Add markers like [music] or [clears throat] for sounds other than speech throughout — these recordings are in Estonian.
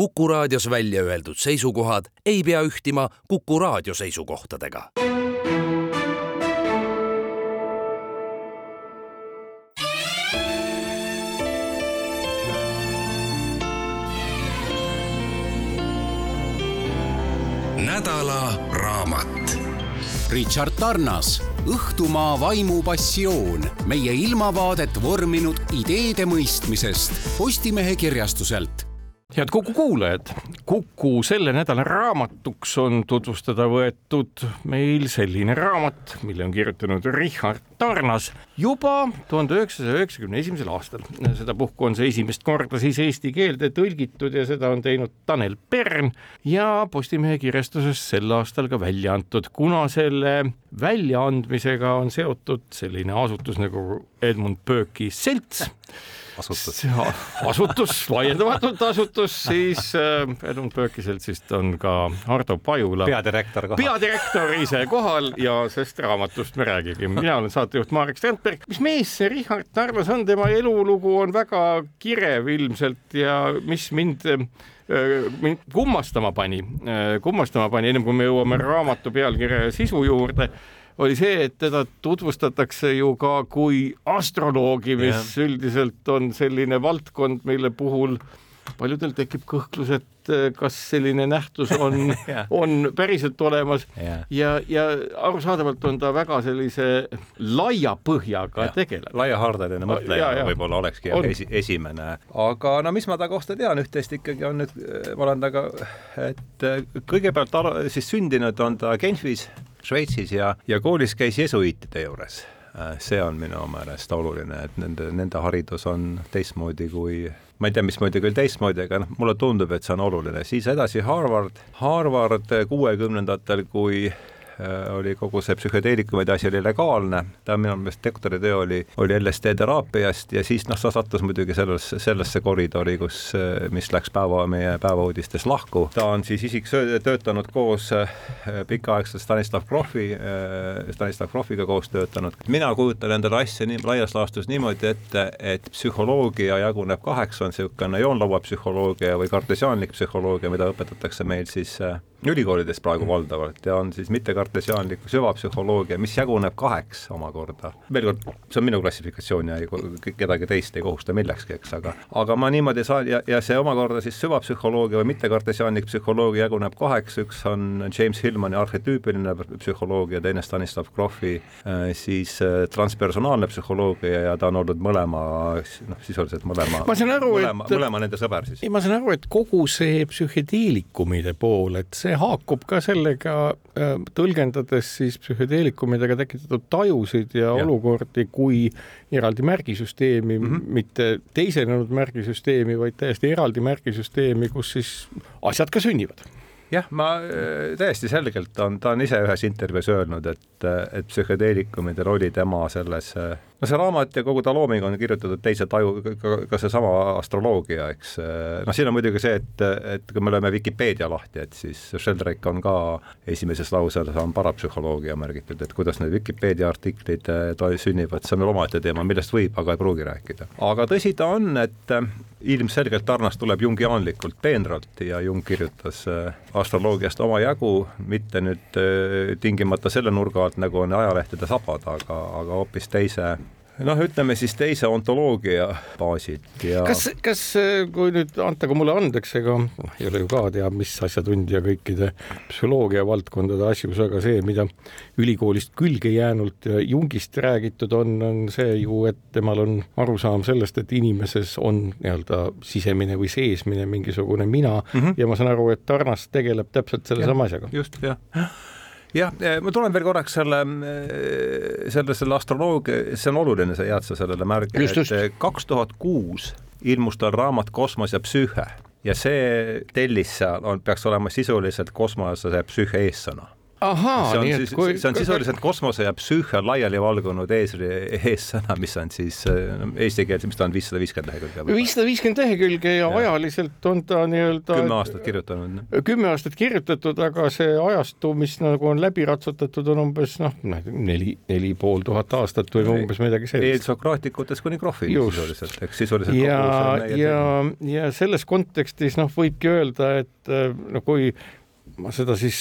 Kuku raadios välja öeldud seisukohad ei pea ühtima Kuku raadio seisukohtadega. nädala raamat. Richard Tarnas Õhtumaa vaimupassioon, meie ilmavaadet vorminud ideede mõistmisest Postimehe kirjastuselt head Kuku kuulajad, Kuku selle nädala raamatuks on tutvustada võetud meil selline raamat, mille on kirjutanud Richard Tarnas juba tuhande üheksasaja üheksakümne esimesel aastal. sedapuhku on see esimest korda siis eesti keelde tõlgitud ja seda on teinud Tanel Pern ja Postimehe kirjastuses sel aastal ka välja antud, kuna selle väljaandmisega on seotud selline asutus nagu Edmund Burke'i selts asutus. asutus, vaieldamatult asutus, siis äh, Edmund Burke'i seltsist on ka Hardo Pajula. peadirektor kohal. peadirektor ise kohal ja sest raamatust me räägime. mina olen saatejuht Marek Strandberg. mis mees see Richard Tarvas on, tema elulugu on väga kirev ilmselt ja mis mind äh, mind kummastama pani, äh, kummastama pani, ennem kui me jõuame raamatu pealkirja ja sisu juurde oli see, et teda tutvustatakse ju ka kui astroloogi, mis yeah. üldiselt on selline valdkond, mille puhul paljudel tekib kõhklus, et eh, kas selline nähtus on [laughs] yeah. on päriselt olemas yeah. ja, ja arusaadavalt on ta väga sellise laia põhjaga yeah. tegelane. laiahaardeline mõtleja võib-olla olekski on. esi, esimene, aga no mis ma ta kohta tean, üht-teist ikkagi on nüüd, ma olen temaga, et eh, kõigepealt siis sündinud on ta Genfis Šveitsis ja, ja koolis käis jesuiitide juures. Äh, see on minu meelest oluline, et nende, nende haridus on teistmoodi kui ma ei tea, mismoodi küll teistmoodi, aga noh, mulle tundub, et see on oluline. siis edasi Harvard, Harvard kuuekümnendatel, kui oli kogu see psühhedeelikumide asi oli legaalne, ta minu meelest doktoritöö oli, oli LSD teraapiast ja siis noh, ta sattus muidugi sellesse, sellesse koridori, kus, äh, mis läks päeva, meie päevauudistes lahku. ta on siis isik töötanud koos äh, pikaaegselt Stanislav Grofi, Stanislav Grofiga koos töötanud. mina kujutan endale asja nii laias laastus niimoodi ette, et psühholoogia jaguneb kaheks, on niisugune joonlauapsühholoogia või kartesiaanlik psühholoogia, mida õpetatakse meil siis ülikoolides praegu valdavalt ja on siis mittekartesiaanlik süvapsühholoogia, mis jaguneb kaheks omakorda. veel kord, see on minu klassifikatsioon ja ei, kedagi teist ei kohusta millekski, eks, aga aga ma niimoodi saan ja, ja see omakorda siis süvapsühholoogia või mittekartesiaanlik psühholoogia jaguneb kaheks, üks on James Hillmani arhetüüpiline psühholoogia, teine Stanislav Grofi äh, siis äh, transpersonaalne psühholoogia ja ta on olnud mõlema, noh, sisuliselt mõlema, mõlema, mõlema nende sõber siis. ma saan aru, et kogu see psühhedeelikumide pool, et see see haakub ka sellega, äh, tõlgendades siis psühhedeelikumidega tekitatud tajusid ja, ja. olukordi kui eraldi märgisüsteemi mm, -hmm. mitte teisenenud märgisüsteemi, vaid täiesti eraldi märgisüsteemi, kus siis asjad ka sünnivad jah, ma äh, täiesti selgelt on, ta on ise ühes intervjuus öelnud, et, et psühhedeelikumide rolli tema selles no see raamat ja kogu ta looming on kirjutatud teise taju, ka, seesama astroloogia, eks. noh, siin on muidugi see, et, et kui me lööme Vikipeedia lahti, et siis Sheldrake on ka esimeses lauses on parapsühholoogia märgitud, et kuidas need Vikipeedia artiklid äh, sünnivad, see on veel omaette teema, millest võib, aga ei pruugi rääkida. aga tõsi ta on, et äh, ilmselgelt Tarnas tuleb jungiaanlikult peenralt ja Jung kirjutas äh, astroloogiast omajagu, mitte nüüd tingimata selle nurga alt, nagu on ajalehtede sabad, aga, aga hoopis teise noh, ütleme siis teise ontoloogia baasilt ja kas, kas kui nüüd antagu mulle andeks, ega ei ole ju ka teab mis asjatundja kõikide psühholoogia valdkondade asjus, aga see, mida ülikoolist külge jäänult ja Jungist räägitud on, on see ju, et temal on arusaam sellest, et inimeses on nii-öelda sisemine või seesmine mingisugune mina mm -hmm. ja ma saan aru, et Tarnas tegeleb täpselt sellesama asjaga. just, jah jah, ma tulen veel korraks selle, eh, selle, selle astroloogia, see on oluline, sa jääd sa sellele märgi, et eh, kaks tuhat kuus ilmus tal raamat Kosmos ja psüühe ja see tellis seal on, peaks olema sisuliselt kosmose psüühe eessõna ahaa, nii et kui see on sisuliselt kosmose ja psüühia laiali valgunud ees, eessõna, mis on siis eesti keeles, mis ta on, viissada viiskümmend lehekülge? viissada viiskümmend lehekülge ja, ja ajaliselt on ta nii-öelda kümme aastat kirjutanud. kümme aastat kirjutatud, aga see ajastu, mis nagu on läbi ratsutatud, on umbes noh, neli, neli pool tuhat aastat või umbes midagi sellist. eelsokraatikutest kuni krohvini sisuliselt, eks sisuliselt ja, ja, ja selles kontekstis noh, võibki öelda, et no kui ma seda siis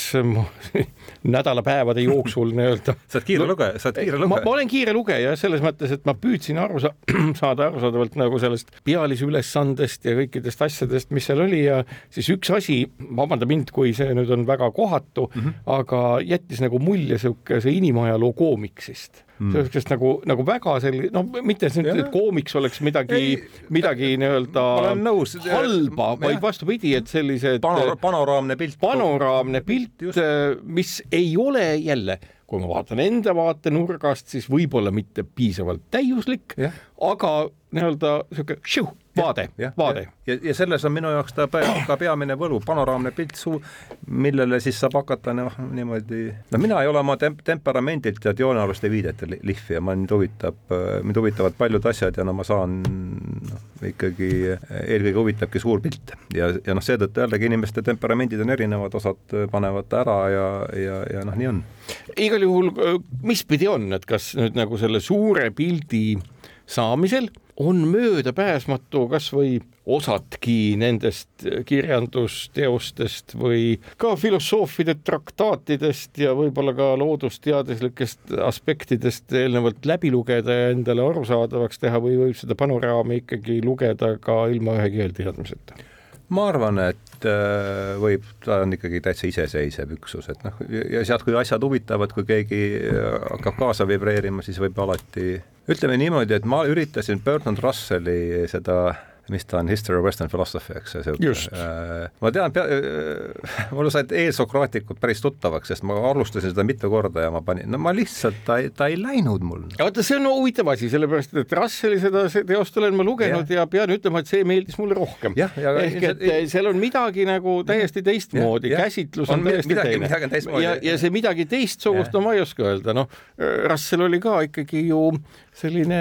[laughs] nädalapäevade jooksul nii-öelda. [laughs] sa oled kiire lugeja, sa oled kiire lugeja. ma olen kiire lugeja selles mõttes, et ma püüdsin aru sa [clears throat] saada arusaadavalt nagu sellest pealise ülesandest ja kõikidest asjadest, mis seal oli ja siis üks asi, vabanda mind, kui see nüüd on väga kohatu mm, -hmm. aga jättis nagu mulje niisuguse inimajaloo koomiksist mm.. sellisest nagu, nagu väga selline, no mitte et nüüd koomiks oleks midagi, midagi nii-öelda halba, vaid vastupidi, et sellised Panor, panoraamne pilt. panoraamne pilt, mis ei ole jälle kui ma vaatan enda vaatenurgast, siis võib-olla mitte piisavalt täiuslik, aga nii-öelda sihuke vaade, vaade. ja, ja selles on minu jaoks ta ka peamine võlu, panoraamne pilt suu, millele siis saab hakata noh, niimoodi, no mina ei ole oma temp-, temperamendilt ja joonealuste viidete lihvi ja mind huvitab, mind huvitavad paljud asjad ja no ma saan noh, ikkagi, eelkõige huvitabki suur pilt ja, ja noh, seetõttu jällegi inimeste temperamendid on erinevad, osad panevad ära ja, ja, ja noh, nii on. igal juhul, mis pidi on, et kas nüüd nagu selle suure pildi saamisel on möödapääsmatu kas või osadki nendest kirjandusteostest või ka filosoofide traktaatidest ja võib-olla ka loodusteaduslikest aspektidest eelnevalt läbi lugeda ja endale arusaadavaks teha või võib seda panoraami ikkagi lugeda ka ilma ühe keelteadmiseta? ma arvan, et äh, võib, ta on ikkagi täitsa iseseisev üksus, et noh, ja sealt, kui asjad huvitavad, kui keegi äh, hakkab kaasa vibreerima, siis võib alati ütleme niimoodi, et ma üritasin Bertrand Russelli seda mis ta on, History of Western Philosophy, eks ju. Äh, ma tean, äh, [laughs] mulle said eelsokraatikud päris tuttavaks, sest ma alustasin seda mitu korda ja ma panin, no ma lihtsalt, ta ei, ta ei läinud mul. vaata, see on huvitav asi, sellepärast et Russelli seda teost olen ma lugenud ja, ja pean ütlema, et see meeldis mulle rohkem. ehk et ja, seal on midagi nagu täiesti teistmoodi, käsitlus on, on täiesti midagi, teine. ja, ja see midagi teistsugust, no ma ei oska öelda, noh, Russell oli ka ikkagi ju selline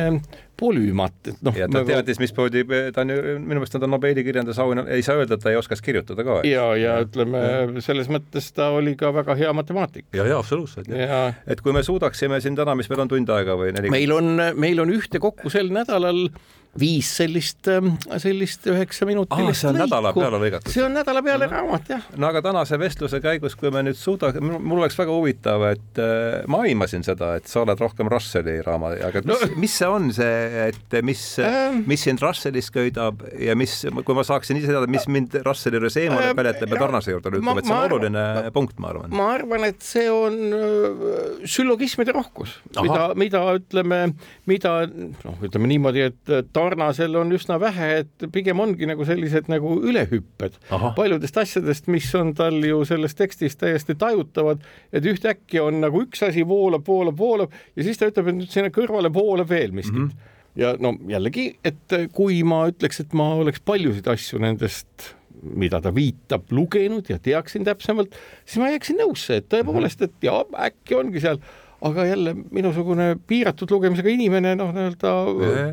polümat, et noh. ja ta nagu... teadis, mismoodi, ta on ju, minu meelest on ta Nobeli kirjandusauhinna, ei saa öelda, et ta ei oskas kirjutada ka. ja, ja ütleme ja. selles mõttes ta oli ka väga hea matemaatik. ja, ja absoluutselt. et kui me suudaksime siin täna, mis meil on tund aega või neli. meil on, meil on ühtekokku sel nädalal viis sellist, ähm, sellist üheksa minutilist see on lõiku. see on nädala peale no. raamat, jah. no aga tänase vestluse käigus, kui me nüüd suuda-, mul oleks väga huvitav, et äh, ma aimasin seda, et sa oled rohkem Russelli raama, aga mis no., mis see on see, et mis ähm,, mis sind Russellis köidab ja mis, kui ma saaksin ise teada, mis mind Russelli juures eemale ähm, peletab ja Tarnase juurde lükkab, et see on arvan, oluline ma, punkt, ma arvan. ma arvan, et see on äh, süllogismide rohkus, mida, mida ütleme, mida noh, ütleme niimoodi, et Tarnasel on üsna vähe, et pigem ongi nagu sellised nagu ülehüpped Aha. paljudest asjadest, mis on tal ju selles tekstis täiesti tajutavad, et ühtäkki on nagu üks asi voolab, voolab, voolab ja siis ta ütleb, et nüüd sinna kõrvale voolab veel miskit mm. -hmm ja no jällegi, et kui ma ütleks, et ma oleks paljusid asju nendest mida ta viitab, lugenud ja teaksin täpsemalt, siis ma jääksin nõusse, et tõepoolest, et ja äkki ongi seal aga jälle minusugune piiratud lugemisega inimene noh, nii-öelda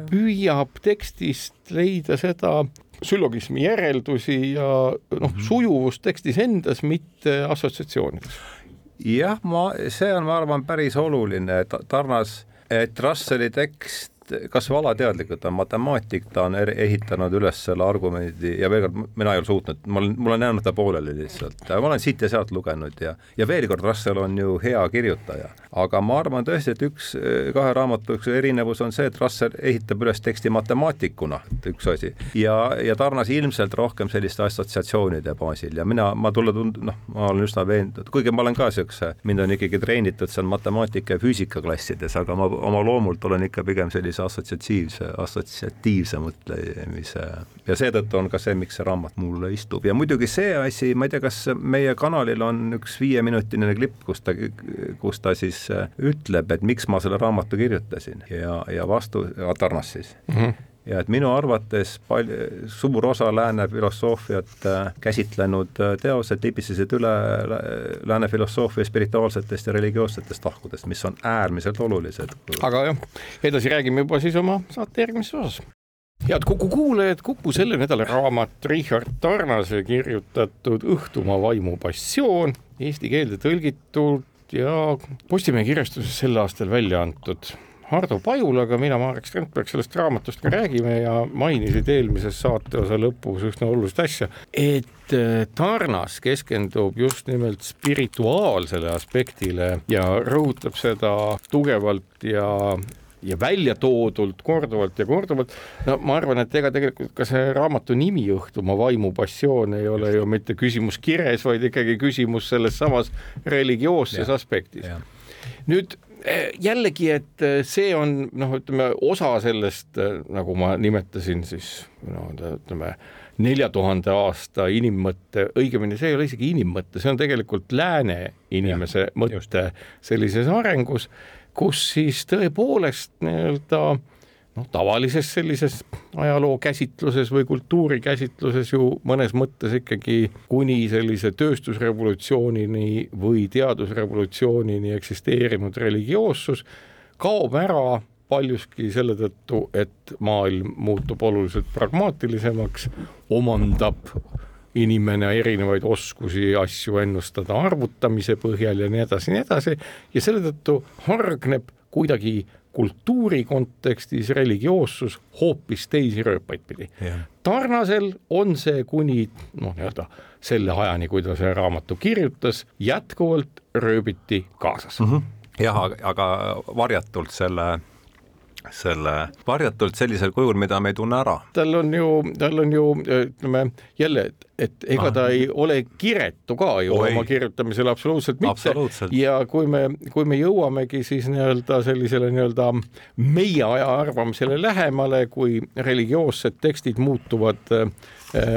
püüab tekstist leida seda süllogismi järeldusi ja noh, mhm. sujuvust tekstis endas, mitte assotsiatsioonides. jah, ma, see on, ma arvan, päris oluline, et Tarnas, et Russelli tekst kas või alateadlikult on matemaatik, ta on ehitanud üles selle argumendi ja veel kord, mina ei ole suutnud, ma olen, mul on jäänud ta pooleli lihtsalt, ma olen siit ja sealt lugenud ja, ja veel kord, Russell on ju hea kirjutaja, aga ma arvan tõesti, et üks kahe raamatu üks erinevus on see, et Russell ehitab üles teksti matemaatikuna, üks asi, ja, ja Tarnas ilmselt rohkem selliste assotsiatsioonide baasil. Ja mina, ma tulla tund-, noh, ma olen üsna veendunud, kuigi ma olen ka niisuguse, mind on ikkagi treenitud seal matemaatika ja füüsika klassides, aga ma oma loomult olen ikka pigem sellise sellise assotsiatiivse, assotsiatiivse mõtlemise ja seetõttu on ka see, miks see raamat mulle istub. Ja muidugi see asi, ma ei tea, kas meie kanalil on üks viieminutiline klipp, kus ta, kus ta siis ütleb, et miks ma selle raamatu kirjutasin. Ja, ja vastu, Tarnas siis. Mm. -hmm ja et minu arvates palju, suur osa lääne filosoofiat äh, käsitlenud äh, teosed libisesid üle lääne filosoofia spirituaalsetest ja religioossetest tahkudest, mis on äärmiselt olulised. aga jah, edasi räägime juba siis oma saate järgmises osas head Kuku kuulajad, Kuku selle nädala raamat Richard Tarnase kirjutatud Õhtumaa vaimu passioon eesti keelde tõlgitud ja Postimehe kirjastuses sel aastal välja antud Hardo Pajulaga, mina, Marek Strandberg, sellest raamatust ka räägime ja mainisid eelmises saateosa lõpus üsna olulist asja, et äh, Tarnas keskendub just nimelt spirituaalsele aspektile ja rõhutab seda tugevalt ja ja välja toodult korduvalt ja korduvalt. no ma arvan, et ega tegelikult ka see raamatu nimi Õhtumaa vaimu passioon ei ole ju mitte küsimus kires, vaid ikkagi küsimus selles samas religioosses aspektis. nüüd jällegi, et eh, see on noh, ütleme osa sellest, eh, nagu ma nimetasin siis no ütleme nelja tuhande aasta inimmõtte, õigemini see ei ole isegi inimmõte, see on tegelikult lääne inimese ja, mõte sellises arengus, kus siis tõepoolest nii-öelda äh, noh, tavalises sellises ajaloo käsitluses või kultuurikäsitluses ju mõnes mõttes ikkagi kuni sellise tööstusrevolutsioonini või teadusrevolutsioonini eksisteerinud religioossus kaob ära paljuski selle tõttu, et maailm muutub oluliselt pragmaatilisemaks, omandab inimene erinevaid oskusi, asju ennustada arvutamise põhjal ja nii edasi, nii edasi. Ja selle tõttu hargneb kuidagi kultuuri kontekstis religioossus hoopis teisi rööpaid pidi. Tarnasel on see kuni noh, nii-öelda selle ajani, kui ta selle raamatu kirjutas, jätkuvalt rööbiti kaasas mm. -hmm. jah, aga varjatult selle selle varjatult sellisel kujul, mida me ei tunne ära. tal on ju, tal on ju ütleme jälle, et, et ega ta ei ole kiretu ka ju Oi. oma kirjutamisel absoluutselt mitte. ja kui me, kui me jõuamegi siis nii-öelda sellisele nii-öelda meie aja arvamisele lähemale, kui religioossed tekstid muutuvad,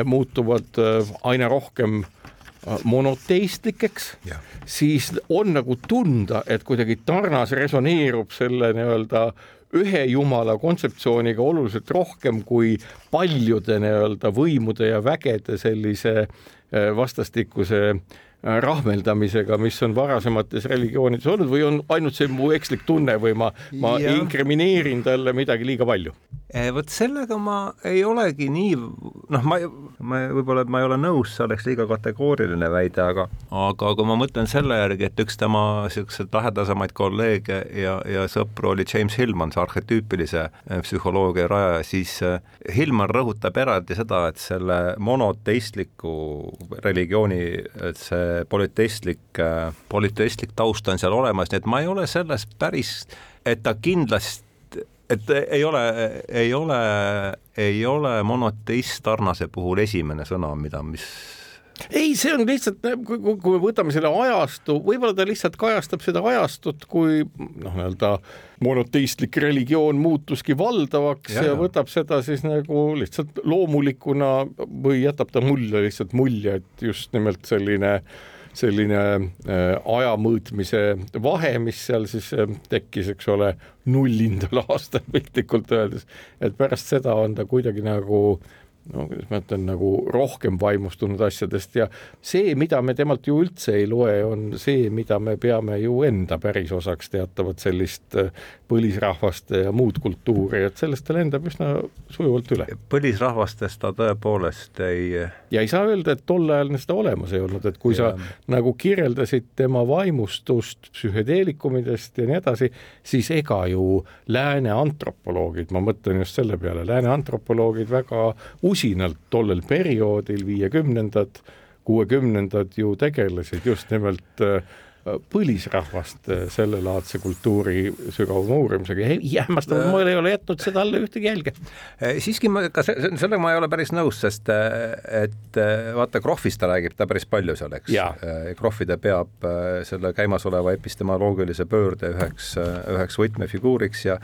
muutuvad aina rohkem monoteistlikeks, siis on nagu tunda, et kuidagi Tarnas resoneerub selle nii-öelda ühe jumala kontseptsiooniga oluliselt rohkem kui paljude nii-öelda võimude ja vägede sellise äh, vastastikuse äh, rahmeldamisega, mis on varasemates religioonides olnud või on ainult see mu ekslik tunne või ma, ma ja. inkrimineerin talle midagi liiga palju? Eh, vot sellega ma ei olegi nii, noh, ma, ma võib-olla, et ma ei ole nõus, see oleks liiga kategooriline väide, aga aga kui ma mõtlen selle järgi, et üks tema niisuguseid lähedasemaid kolleege ja, ja sõpru oli James Hillman, see arhetüüpilise eh, psühholoogia rajaja, siis Hillman rõhutab eraldi seda, et selle monoteistliku religiooni, et see polüteistlik, polüteistlik taust on seal olemas, nii et ma ei ole selles päris, et ta kindlasti et ei ole, ei ole, ei ole monoteist Tarnase puhul esimene sõna, mida, mis ei, see on lihtsalt, kui, kui me võtame selle ajastu, võib-olla ta lihtsalt kajastab seda ajastut, kui noh, nii-öelda monoteistlik religioon muutuski valdavaks ja, ja võtab seda siis nagu lihtsalt loomulikuna või jätab ta mulje lihtsalt mulje, et just nimelt selline selline äh, aja mõõtmise vahe, mis seal siis äh, tekkis, eks ole, nullindal [laughs] aastal piltlikult öeldes, et pärast seda on ta kuidagi nagu no kuidas ma ütlen, nagu rohkem vaimustunud asjadest ja see, mida me temalt ju üldse ei loe, on see, mida me peame ju enda pärisosaks, teatavat sellist äh, põlisrahvaste ja muud kultuuri, et sellest ta lendab üsna sujuvalt üle. põlisrahvastest ta tõepoolest ei ja ei saa öelda, et tol ajal seda olemas ei olnud, et kui ja. sa nagu kirjeldasid tema vaimustust psühhedeelikumidest ja nii edasi, siis ega ju lääne antropoloogid, ma mõtlen just selle peale, lääne antropoloogid väga usinalt tollel perioodil, viiekümnendad, kuuekümnendad ju tegelesid just nimelt äh, põlisrahvast sellelaadse kultuuri sügavama uurimisega ja hämmastaval äh. moel ei ole jätnud seda alla ühtegi jälge. Äh, siiski ma, ka sellega ma ei ole päris nõus, sest et vaata, Krohvist ta räägib ta päris palju seal, eks. Krohvi ta peab selle käimasoleva epistemoloogilise pöörde üheks, üheks võtmefiguuriks ja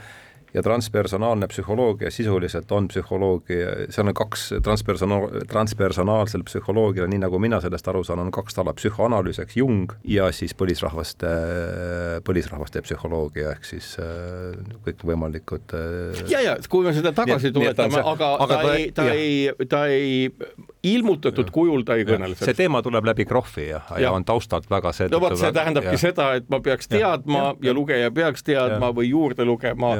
ja transpersonaalne psühholoogia sisuliselt on psühholoogia, seal on kaks transpersona-, transpersonaalsel psühholoogial, nii nagu mina sellest aru saan, on kaks tala, psühhoanalüüs ehk Jung ja siis põlisrahvaste, põlisrahvaste psühholoogia ehk siis äh, kõikvõimalikud äh, ja, ja kui me seda tagasi tuletame, aga, aga ta ei, ta ei, ta ei ilmutatud kujul ta ei kõnele sellest. see teema tuleb läbi Krohvi ja, ja., ja on taustalt väga see. no vot, see tähendabki ja. seda, et ma peaks teadma ja, ja, ja lugeja peaks teadma ja. või juurde lugema.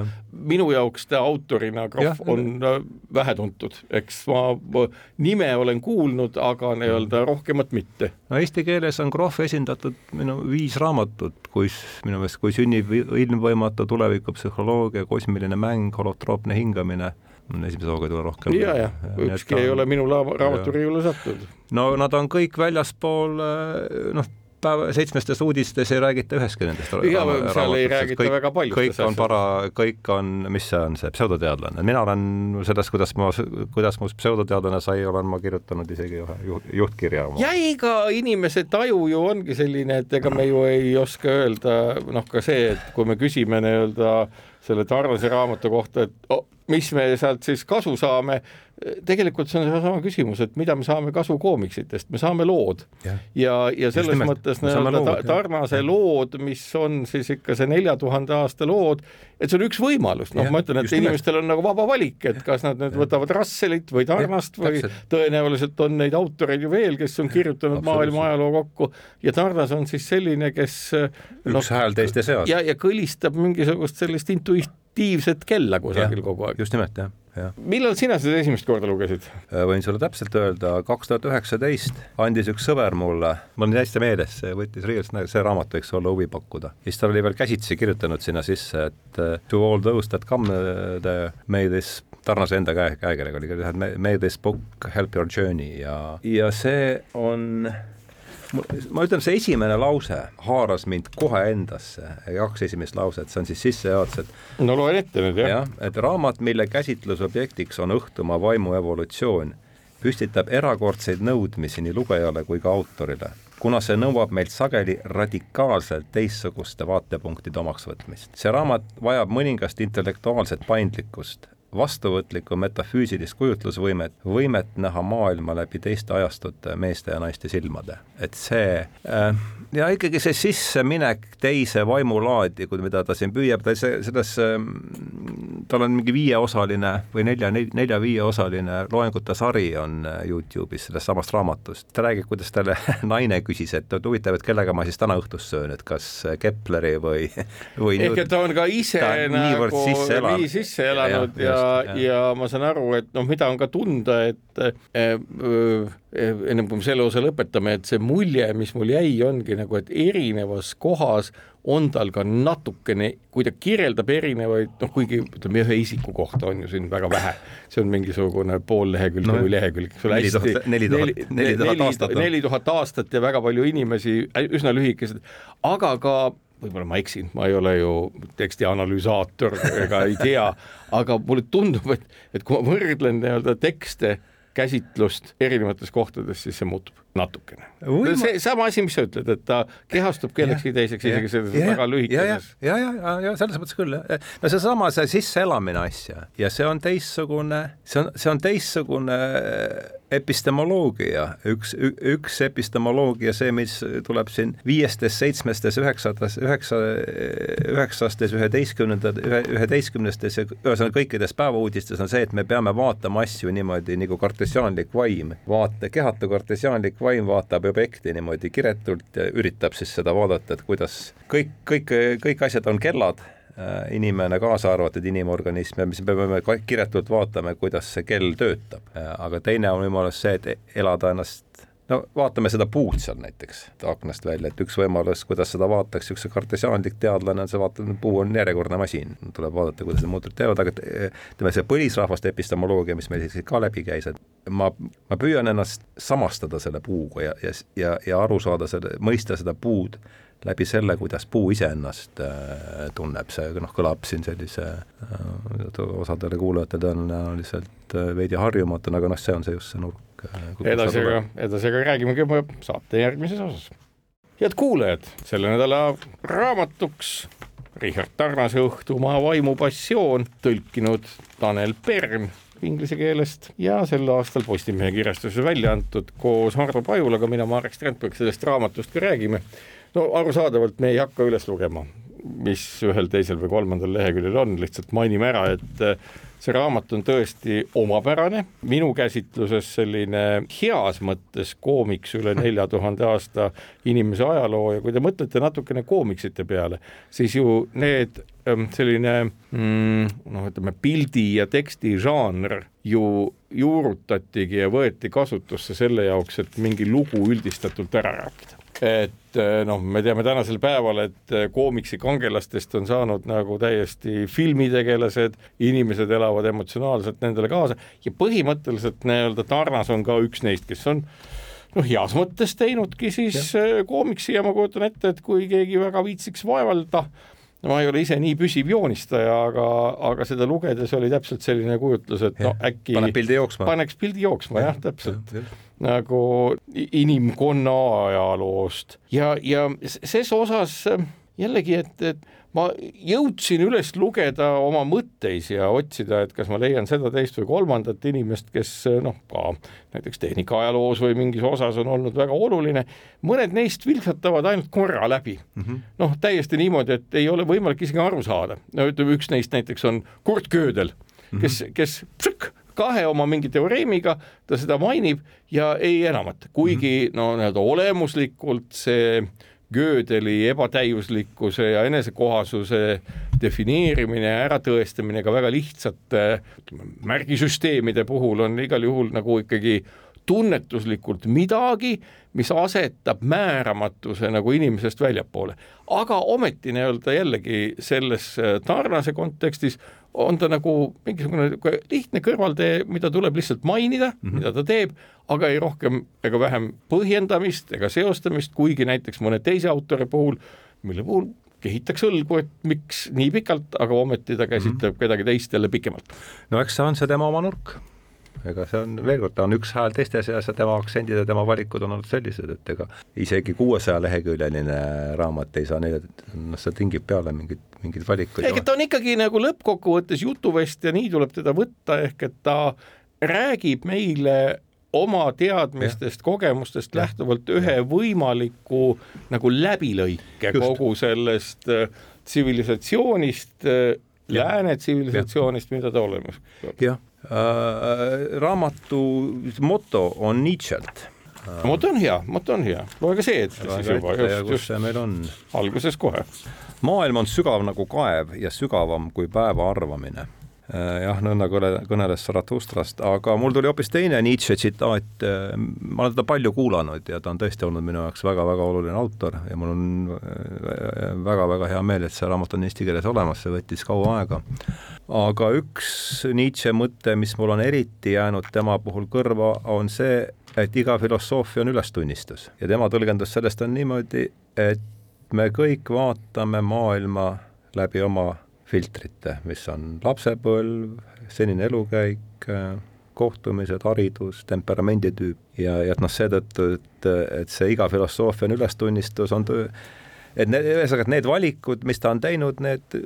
Minu jaoks ta autorina Krohv on äh, vähetuntud, eks ma, nime olen kuulnud, aga nii-öelda rohkemat mitte. no eesti keeles on Krohv esindatud minu viis raamatut, kus minu meelest, kui sünnib ilmvõimatu tulevikupsühholoogia, kosmiline mäng, holotroopne hingamine esimese hooga ei tule rohkem. ja, ja ükski ei ole minu raamaturiiule sattunud. no nad on kõik väljaspool noh, päeva, seitsmestes uudistes ei räägita üheski nendest. ja seal ei räägita kõik, väga palju. kõik on para, kõik on, mis see on, see pseudoteadlane, mina olen sellest, kuidas ma, kuidas must pseudoteadlane sai, olen ma kirjutanud isegi ühe juht, juhtkirja ja ega inimese taju ju ongi selline, et ega me ju ei oska öelda, noh, ka see, et kui me küsime nii-öelda selle Tarvase raamatu kohta, et oh, mis me sealt siis kasu saame, tegelikult see on seesama küsimus, et mida me saame kasu koomiksitest, me saame lood. Ja, ja, ja selles nimelt, mõttes nii-öelda Tarnase ja. lood, mis on siis ikka see nelja tuhande aasta lood, et see on üks võimalus, noh, ma ütlen, et inimestel on nagu vaba valik, et kas nad nüüd võtavad Russellit või Tarnast ja, või tõenäoliselt on neid autoreid ju veel, kes on kirjutanud maailma ajaloo kokku. Ja Tarnas on siis selline, kes üks no, hääl teiste seas. ja, ja kõlistab mingisugust sellist intuitiivset kella kusagil ja, kogu aeg. just nimelt, jah millal sina seda esimest korda lugesid? Äh, võin sulle täpselt öelda, kaks tuhat üheksateist andis üks sõber mulle, mul on hästi meeles, see võttis riiulist, see raamat võiks olla huvi pakkuda. siis tal oli veel käsitsi kirjutanud sinna sisse, et uh, to all those that come uh, the may this Tarnase enda käe, käekirjaga oli, may this book help your journey ja, ja see on ma ütlen, see esimene lause haaras mind kohe endasse, kaks esimest lauset, see on siis sissejuhatus, et no loen ette nüüd, jah. jah, et raamat, mille käsitlusobjektiks on õhtumaa vaimu evolutsioon, püstitab erakordseid nõudmisi nii lugejale kui ka autorile, kuna see nõuab meilt sageli radikaalselt teistsuguste vaatepunktide omaksvõtmist. see raamat vajab mõningast intellektuaalset paindlikkust, vastuvõtlikku metafüüsilist kujutlusvõimet, võimet näha maailma läbi teiste ajastute meeste ja naiste silmade. et see äh, ja ikkagi see sisseminek teise vaimulaadi, mida ta siin püüab, ta see, selles, ähm, tal on mingi viieosaline või nelja, nelja-viieosaline loengute sari on äh, Youtube'is sellest samast raamatust. ta räägib, kuidas talle [laughs] naine küsis, et huvitav, et kellega ma siis täna õhtust söön, et kas Kepleri või, [laughs] või ehk et ta on ka ise nagu sisse nii sisse elanud ja, ja ja, ja ma saan aru, et noh, mida on ka tunda, et äh, äh, ennem kui me selle osa lõpetame, et see mulje, mis mul jäi, ongi nagu, et erinevas kohas on tal ka natukene, kui ta kirjeldab erinevaid, noh, kuigi ütleme, ühe isiku kohta on ju siin väga vähe, see on mingisugune pool lehekülge no, või lehekülg, eks ole, hästi. neli tuhat, neli tuhat aastat. neli tuhat aastat ja väga palju inimesi, üsna lühikesed, aga ka võib-olla ma eksin, ma ei ole ju teksti analüsaator ega ei tea, aga mulle tundub, et, et kui ma võrdlen nii-öelda tekste, käsitlust erinevates kohtades, siis see muutub natukene. see sama asi, mis sa ütled, et ta kehastub kellekski teiseks, isegi selles väga lühikeses. ja, ja, ja, ja selles mõttes küll, no seesama, see sisseelamine asja. Ja see on teistsugune, see on, see on teistsugune epistemoloogia, üks, üks epistemoloogia, see, mis tuleb siin viiestes, seitsmestes, üheksates, üheksa, üheksastes, üheteistkümnendad, ühe, üheteistkümnestes ja ühesõnaga kõikides päevauudistes on see, et me peame vaatama asju niimoodi nagu kartesiaanlik vaim, vaate, kehatu kartesiaanlik vaim vaatab objekti niimoodi kiretult ja üritab siis seda vaadata, et kuidas kõik, kõik, kõik asjad on kellad, äh, inimene kaasa arvatud inimorganism ja mis me peame kiretult vaatama, kuidas see kell töötab. Äh, aga teine on võimalus see, et elada ennast no vaatame seda puud seal näiteks aknast välja, et üks võimalus, kuidas seda vaataks üks kartesiaanlik teadlane on see, vaata, puu on järjekordne masin, tuleb vaadata, kuidas need muutujad teevad, aga ütleme, see põlisrahvaste epistemoloogia, mis meil siis ka läbi käis, et ma, ma püüan ennast samastada selle puuga ja, ja, ja, ja aru saada selle, mõista seda puud läbi selle, kuidas puu iseennast äh, tunneb, see noh, kõlab siin sellise äh, osadele kuulajatele tõenäoliselt äh, veidi harjumatuna, aga noh, see on see just see nurk edasi aga, edasi aga räägimegi juba saate järgmises osas. head kuulajad, selle nädala raamatuks Richard Tarnase Õhtumaa vaimupassioon, tõlkinud Tanel Pern inglise keelest ja sel aastal Postimehe kirjastuses välja antud koos Hardo Pajulaga, mina, Marek Strandberg, sellest raamatust ka räägime. no arusaadavalt me ei hakka üles lugema, mis ühel, teisel või kolmandal leheküljel on, lihtsalt mainime ära, et see raamat on tõesti omapärane, minu käsitluses selline heas mõttes koomiks üle nelja tuhande aasta inimese ajaloo ja kui te mõtlete natukene koomiksite peale, siis ju need ähm, selline mm, noh, ütleme pildi ja teksti žanr ju juurutatigi ja võeti kasutusse selle jaoks, et mingi lugu üldistatult ära rääkida et eh, noh, me teame tänasel päeval, et eh, koomiksi kangelastest on saanud nagu täiesti filmitegelased, inimesed elavad emotsionaalselt nendele kaasa ja põhimõtteliselt nii-öelda Tarnas on ka üks neist, kes on noh, heas mõttes teinudki siis ja. Eh, koomiksi ja ma kujutan ette, et kui keegi väga viitsiks vaevalda, no ma ei ole ise nii püsiv joonistaja, aga, aga seda lugedes oli täpselt selline kujutlus, et ja. no äkki paneb pildi jooksma. paneks pildi jooksma jah, täpselt ja, ja nagu inimkonna ajaloost ja, ja ses osas jällegi, et, et ma jõudsin üles lugeda oma mõtteis ja otsida, et kas ma leian seda, teist või kolmandat inimest, kes noh, ka näiteks tehnikaajaloos või mingis osas on olnud väga oluline. mõned neist vilksatavad ainult korra läbi mm -hmm.. noh, täiesti niimoodi, et ei ole võimalik isegi aru saada. no ütleme, üks neist näiteks on Kurt Gödel, kes mm, -hmm. kes psõk, kahe oma mingi teoreemiga ta seda mainib ja ei enamat, kuigi mm -hmm. no nii-öelda olemuslikult see Gödeli ebatäiuslikkuse ja enesekohasuse defineerimine ja äratõestamine ka väga lihtsate märgisüsteemide puhul on igal juhul nagu ikkagi tunnetuslikult midagi, mis asetab määramatuse nagu inimesest väljapoole. aga ometi nii-öelda jällegi selles tarnase kontekstis on ta nagu mingisugune lihtne kõrvaltee, mida tuleb lihtsalt mainida mm, -hmm. mida ta teeb, aga ei rohkem ega vähem põhjendamist ega seostamist, kuigi näiteks mõne teise autori puhul, mille puhul kehitaks õlgu, et miks nii pikalt, aga ometi ta käsitleb mm -hmm. kedagi teist jälle pikemalt. no eks see on see tema oma nurk ega see on, veel kord, ta on üks hääl teiste seas ja tema aktsendid ja tema valikud on olnud sellised, et ega isegi kuuesaja leheküljeline raamat ei saa neile, noh, see tingib peale mingid, mingeid valikuid. ehk et ta on ikkagi nagu lõppkokkuvõttes jutuvest ja nii tuleb teda võtta, ehk et ta räägib meile oma teadmistest, kogemustest ja. lähtuvalt ühe ja. võimaliku nagu läbilõike Just. kogu sellest äh, tsivilisatsioonist äh, lääne tsivilisatsioonist, mida ta olemas. jah, Äh, raamatu moto on Nietzsche'lt moto on hea, moto on hea, loe ka see ette siis juba, just see meil on. alguses kohe. maailm on sügav nagu kaev ja sügavam kui päeva arvamine Äh, jah, nõnda kõneles Zarathustrast, aga mul tuli hoopis teine Nietzsche tsitaat, äh, ma olen teda palju kuulanud ja ta on tõesti olnud minu jaoks väga-väga oluline autor ja mul on väga-väga hea meel, et see raamat on eesti keeles olemas, see võttis kaua aega. aga üks Nietzsche mõte, mis mul on eriti jäänud tema puhul kõrva, on see, et iga filosoofia on ülestunnistus ja tema tõlgendus sellest on niimoodi, et me kõik vaatame maailma läbi oma filtrite, mis on lapsepõlv, senine elukäik, kohtumised, haridus, temperamenditüüp ja, ja et noh, seetõttu, et, et see iga filosoofia on ülestunnistus, on et need, ühesõnaga, et need valikud, mis ta on teinud, need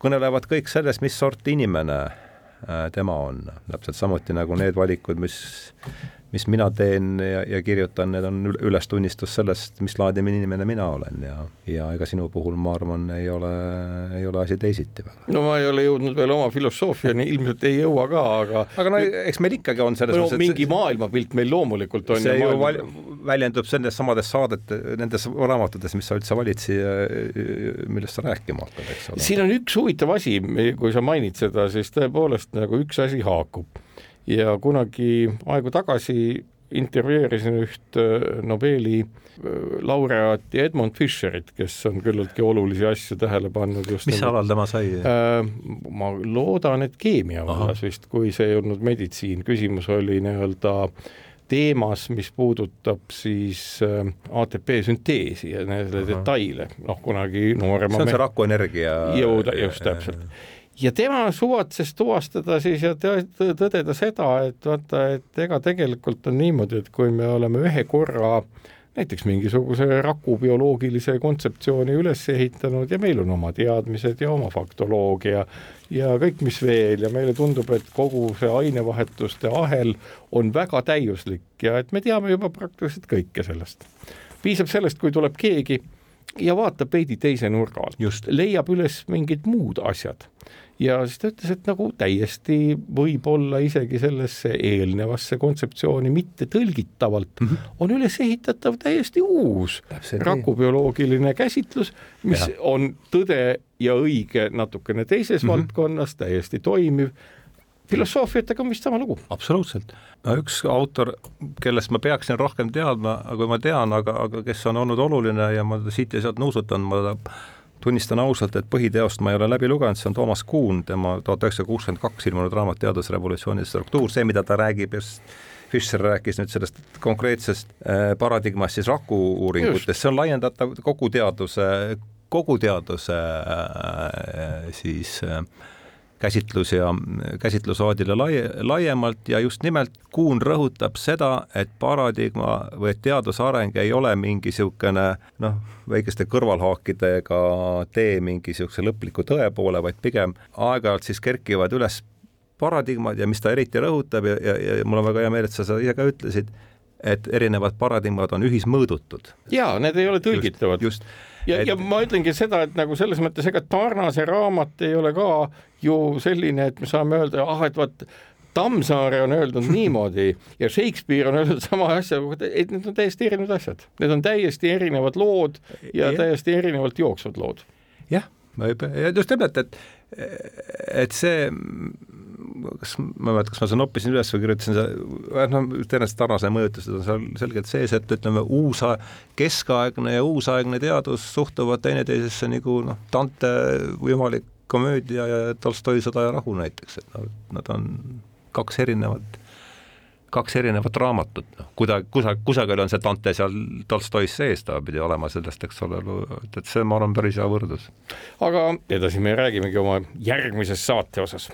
kõnelevad kõik sellest, mis sorti inimene äh, tema on. täpselt samuti nagu need valikud, mis mis mina teen ja, ja kirjutan, need on ülestunnistus sellest, mis laadi inimene mina olen ja, ja ega sinu puhul, ma arvan, ei ole, ei ole asi teisiti väga. no ma ei ole jõudnud veel oma filosoofiani, ilmselt ei jõua ka, aga aga no eks meil ikkagi on selles no, mõttes mingi maailmapilt meil loomulikult on. see ju maailma... väljendub nendes samades saadete, nendes raamatutes, mis sa üldse valid siia, millest sa rääkima hakkad, eks ole. siin on üks huvitav asi, kui sa mainid seda, siis tõepoolest nagu üks asi haakub ja kunagi aegu tagasi intervjueerisin üht äh, Nobeli äh, laureaati Edmund Fischerit, kes on küllaltki olulisi asju tähele pannud just mis alal tema sai? Äh,? ma loodan, et keemia vallas vist, kui see ei olnud meditsiin, küsimus oli nii-öelda teemas, mis puudutab siis äh, ATP sünteesi ja nende detaile, noh kunagi noorema see on see rakuenergia jõuda, just täpselt ja tema suvatses tuvastada siis ja tõdeda seda, et vaata, et ega tegelikult on niimoodi, et kui me oleme ühe korra näiteks mingisuguse raku bioloogilise kontseptsiooni üles ehitanud ja meil on oma teadmised ja oma faktoloogia ja kõik, mis veel ja meile tundub, et kogu see ainevahetuste ahel on väga täiuslik ja et me teame juba praktiliselt kõike sellest. piisab sellest, kui tuleb keegi ja vaatab veidi teise nurga alt, leiab üles mingid muud asjad ja siis ta ütles, et nagu täiesti võib-olla isegi sellesse eelnevasse kontseptsiooni mitte tõlgitavalt mm -hmm. on üles ehitatav täiesti uus rakubioloogiline käsitlus, mis ja. on tõde ja õige natukene teises mm -hmm. valdkonnas, täiesti toimiv filosoofiatega on vist sama lugu. absoluutselt. no üks autor, kellest ma peaksin rohkem teadma, kui ma tean, aga, aga kes on olnud oluline ja ma siit ja sealt nuusutan, ma tunnistan ausalt, et põhiteost ma ei ole läbi lugenud, see on Toomas Kuhn, tema tuhat üheksasada kuuskümmend kaks ilmunud raamat Teadusrevolutsiooni struktuur, see, mida ta räägib just Fischer rääkis nüüd sellest konkreetsest äh, paradigmast siis raku-uuringutest, see on laiendatav kogu teaduse, kogu teaduse äh, siis äh, käsitlus ja käsitlusaadile lai, laiemalt ja just nimelt Kuhn rõhutab seda, et paradigma või teaduse areng ei ole mingi niisugune noh, väikeste kõrvalhaakidega tee mingi niisuguse lõpliku tõe poole, vaid pigem aeg-ajalt siis kerkivad üles paradigmad ja mis ta eriti rõhutab ja, ja, ja mul on väga hea meel, et sa seda ise ka ütlesid, et erinevad paradigmad on ühismõõdutud. jaa, need ei ole tõlgitavad. just, just ja et..., ja ma ütlengi seda, et nagu selles mõttes, ega Tarnase raamat ei ole ka ju selline, et me saame öelda, ah, et vot Tammsaare on öeldud [laughs] niimoodi ja Shakespeare on öeldud sama asja, et need on täiesti erinevad asjad, need on täiesti erinevad lood ja, ja. täiesti erinevalt jooksvad lood. jah, just nimelt, et, et see kas ma ei mäleta, kas ma seda noppisin üles või kirjutasin noh, tõenäoliselt sarnase mõjutused on seal selgelt sees, et ütleme, uus, keskaegne ja uusaegne teadus suhtuvad teineteisesse nagu noh, Dante võimalik komöödia ja Tolstoi Sõda ja rahu näiteks, et noh, nad on kaks erinevat kaks erinevat raamatut, noh, kuda-, kusa-, kusagil on see Dante seal Tolstois sees, ta pidi olema sellest, eks ole, et, et see, ma arvan, päris hea võrdlus. aga edasi me räägimegi oma järgmises saate osas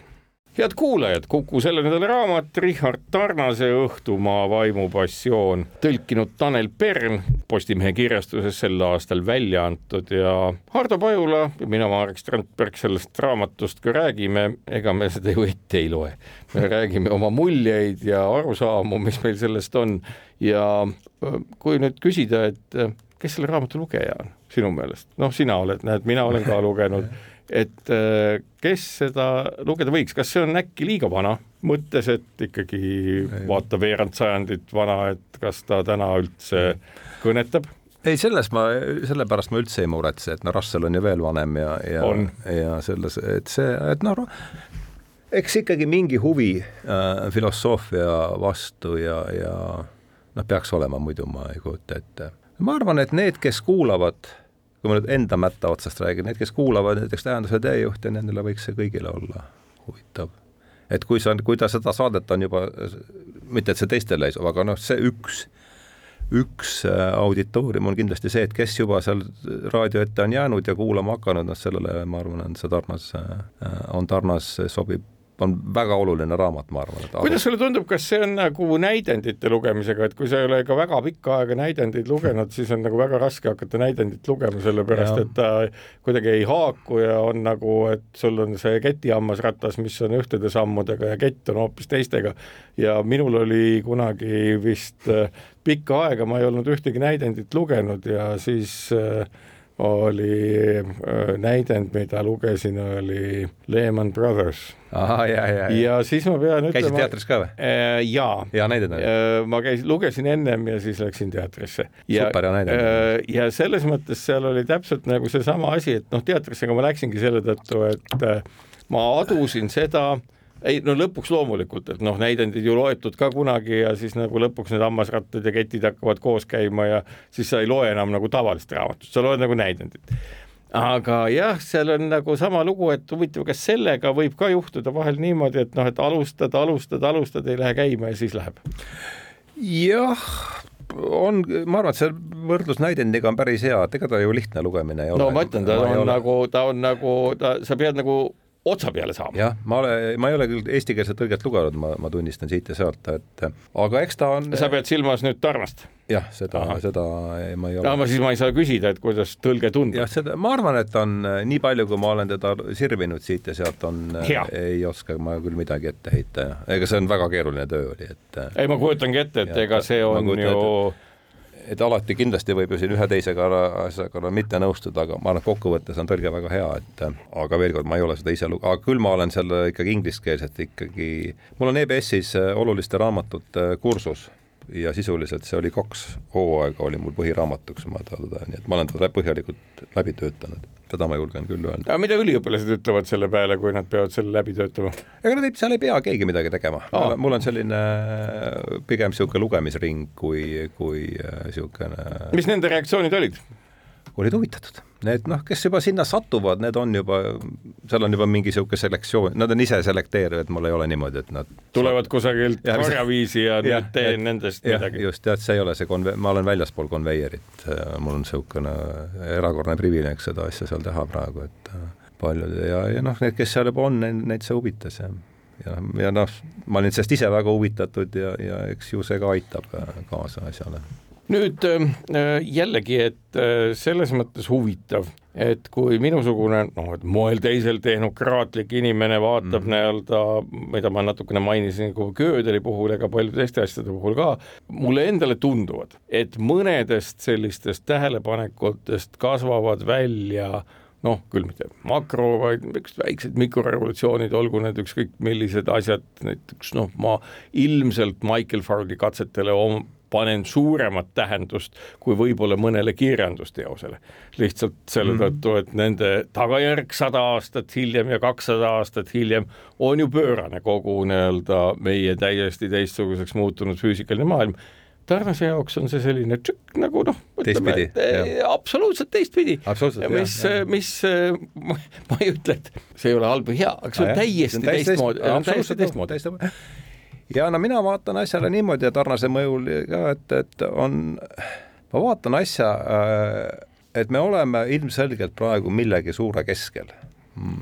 head kuulajad, Kuku selle nädala raamat Richard Tarnase Õhtumaa vaimupassioon, tõlkinud Tanel Pern, Postimehe kirjastuses sel aastal välja antud ja Hardo Pajula ja mina, Marek Strandberg, sellest raamatust ka räägime, ega me seda ju ette ei loe. me räägime oma muljeid ja arusaamu, mis meil sellest on. Ja kui nüüd küsida, et kes selle raamatu lugeja on sinu meelest, noh, sina oled, näed, mina olen ka lugenud et äh, kes seda lugeda võiks, kas see on äkki liiga vana, mõttes, et ikkagi vaata veerand sajandit vana, et kas ta täna üldse kõnetab? ei, selles ma, sellepärast ma üldse ei muretse, et no Russell on ju veel vanem ja, ja, ja selles, et see, et noh, eks ikkagi mingi huvi äh, filosoofia vastu ja, ja noh, peaks olema, muidu ma ei kujuta ette. ma arvan, et need, kes kuulavad kui ma nüüd enda mätta otsast räägin, need, kes kuulavad näiteks Tähenduse teejuhti, nendele võiks see kõigile olla huvitav. et kui sa, kui ta seda saadet on juba, mitte et see teistele ei sobi, aga noh, see üks, üks äh, auditoorium on kindlasti see, et kes juba seal raadio ette on jäänud ja kuulama hakanud, noh sellele ma arvan, on see Tarnas, äh, on Tarnas, sobib on väga oluline raamat, ma arvan. kuidas sulle tundub, kas see on nagu näidendite lugemisega, et kui sa ei ole ka väga pikka aega näidendeid lugenud, siis on nagu väga raske hakata näidendit lugema, sellepärast ja. et ta kuidagi ei haaku ja on nagu, et sul on see ketihammasratas, mis on ühtede sammudega ja kett on hoopis teistega. ja minul oli kunagi vist äh, pikka aega, ma ei olnud ühtegi näidendit lugenud ja siis äh, oli äh, näidend, mida lugesin, oli Lehman Brothers. ja, ja, ja. siis ma pean ütlema. käisid teatris ka või äh,? jaa. hea näidend oli äh,? ma käisin, lugesin ennem ja siis läksin teatrisse. super hea näidend äh,. ja selles mõttes seal oli täpselt nagu seesama asi, et noh, teatrisse ma läksingi selle tõttu, et äh, ma adusin seda äh, ei no lõpuks loomulikult, et noh, näidendid ju loetud ka kunagi ja siis nagu lõpuks need hammasrattad ja ketid hakkavad koos käima ja siis sa ei loe enam nagu tavalist raamatut, sa loed nagu näidendit. aga jah, seal on nagu sama lugu, et huvitav, kas sellega võib ka juhtuda vahel niimoodi, et noh, et alustad, alustad, alustad, ei lähe käima ja siis läheb? jah, on, ma arvan, et see võrdlus näidendiga on päris hea, et ega ta ju lihtne lugemine ei ole. no ma ütlen, ta on, on nagu, ta on nagu, ta, sa pead nagu otsa peale saama. jah, ma olen, ma ei ole küll eestikeelset tõlget lugenud, ma, ma tunnistan siit ja sealt, et aga eks ta on. sa pead silmas nüüd Tarvast? jah, seda, seda ma ei ole. no siis ma ei saa küsida, et kuidas tõlge tundub. jah, seda, ma arvan, et on nii palju, kui ma olen teda sirvinud siit ja sealt, on, ei oska ma küll midagi ette heita ja ega see on väga keeruline töö oli, et. ei, ma kujutangi ette, et ja, ega see on ju ette, et alati kindlasti võib ju siin ühe teisega asjaga mitte nõustuda, aga ma arvan, et kokkuvõttes on tõlge väga hea, et aga veel kord, ma ei ole seda ise lugenud, aga küll ma olen seal ikkagi ingliskeelset ikkagi, mul on EBS-is oluliste raamatute kursus ja sisuliselt see oli kaks hooaega oli mul põhiraamatuks, ma teda, nii et ma olen teda põhjalikult läbi töötanud seda ma julgen küll öelda. aga mida üliõpilased ütlevad selle peale, kui nad peavad selle läbi töötama? ega nad ei, seal ei pea keegi midagi tegema mul on selline pigem niisugune lugemisring kui, kui niisugune mis nende reaktsioonid olid? Olid huvitatud. Need noh, kes juba sinna satuvad, need on juba, seal on juba mingi niisugune selektsioon, nad on ise selekteerivad, mul ei ole niimoodi, et nad tulevad kusagilt karjaviisi ja, ja nüüd teen nendest ja, midagi. just, tead, see ei ole see konve-, ma olen väljaspool konveierit, mul on niisugune erakordne privileeg seda asja seal teha praegu, et äh, paljud ja, ja noh, need, kes seal juba on, neid see huvitas ja ja, ja noh, ma olin sellest ise väga huvitatud ja, ja eks ju see ka aitab äh, kaasa asjale nüüd äh, jällegi, et äh, selles mõttes huvitav, et kui minusugune noh, et moel teisel tehnokraatlik inimene vaatab mm. nii-öelda, mida ma natukene mainisin nagu Gödeli puhul ja ka paljude teiste asjade puhul ka, mulle endale tunduvad, et mõnedest sellistest tähelepanekutest kasvavad välja noh, küll mitte makro, vaid väiksed mikrorevolutsioonid, olgu need ükskõik millised asjad, näiteks noh, ma ilmselt Michael Fargi katsetele panen suuremat tähendust kui võib-olla mõnele kirjandusteosele. lihtsalt selle mm. tõttu, et nende tagajärg sada aastat hiljem ja kakssada aastat hiljem on ju pöörane kogu nii-öelda meie täiesti teistsuguseks muutunud füüsikaline maailm Tarnase jaoks on see selline tšükk nagu noh, ütleme, et eh, absoluutselt teistpidi. mis, mis [laughs] ma, ma ei ütle, et see ei ole halb või hea, aga see on täiesti teistmoodi, täiesti teistmoodi [laughs] ja no mina vaatan asjale niimoodi ja Tarnase mõjul ka, et, et on, ma vaatan asja, äh, et me oleme ilmselgelt praegu millegi suure keskel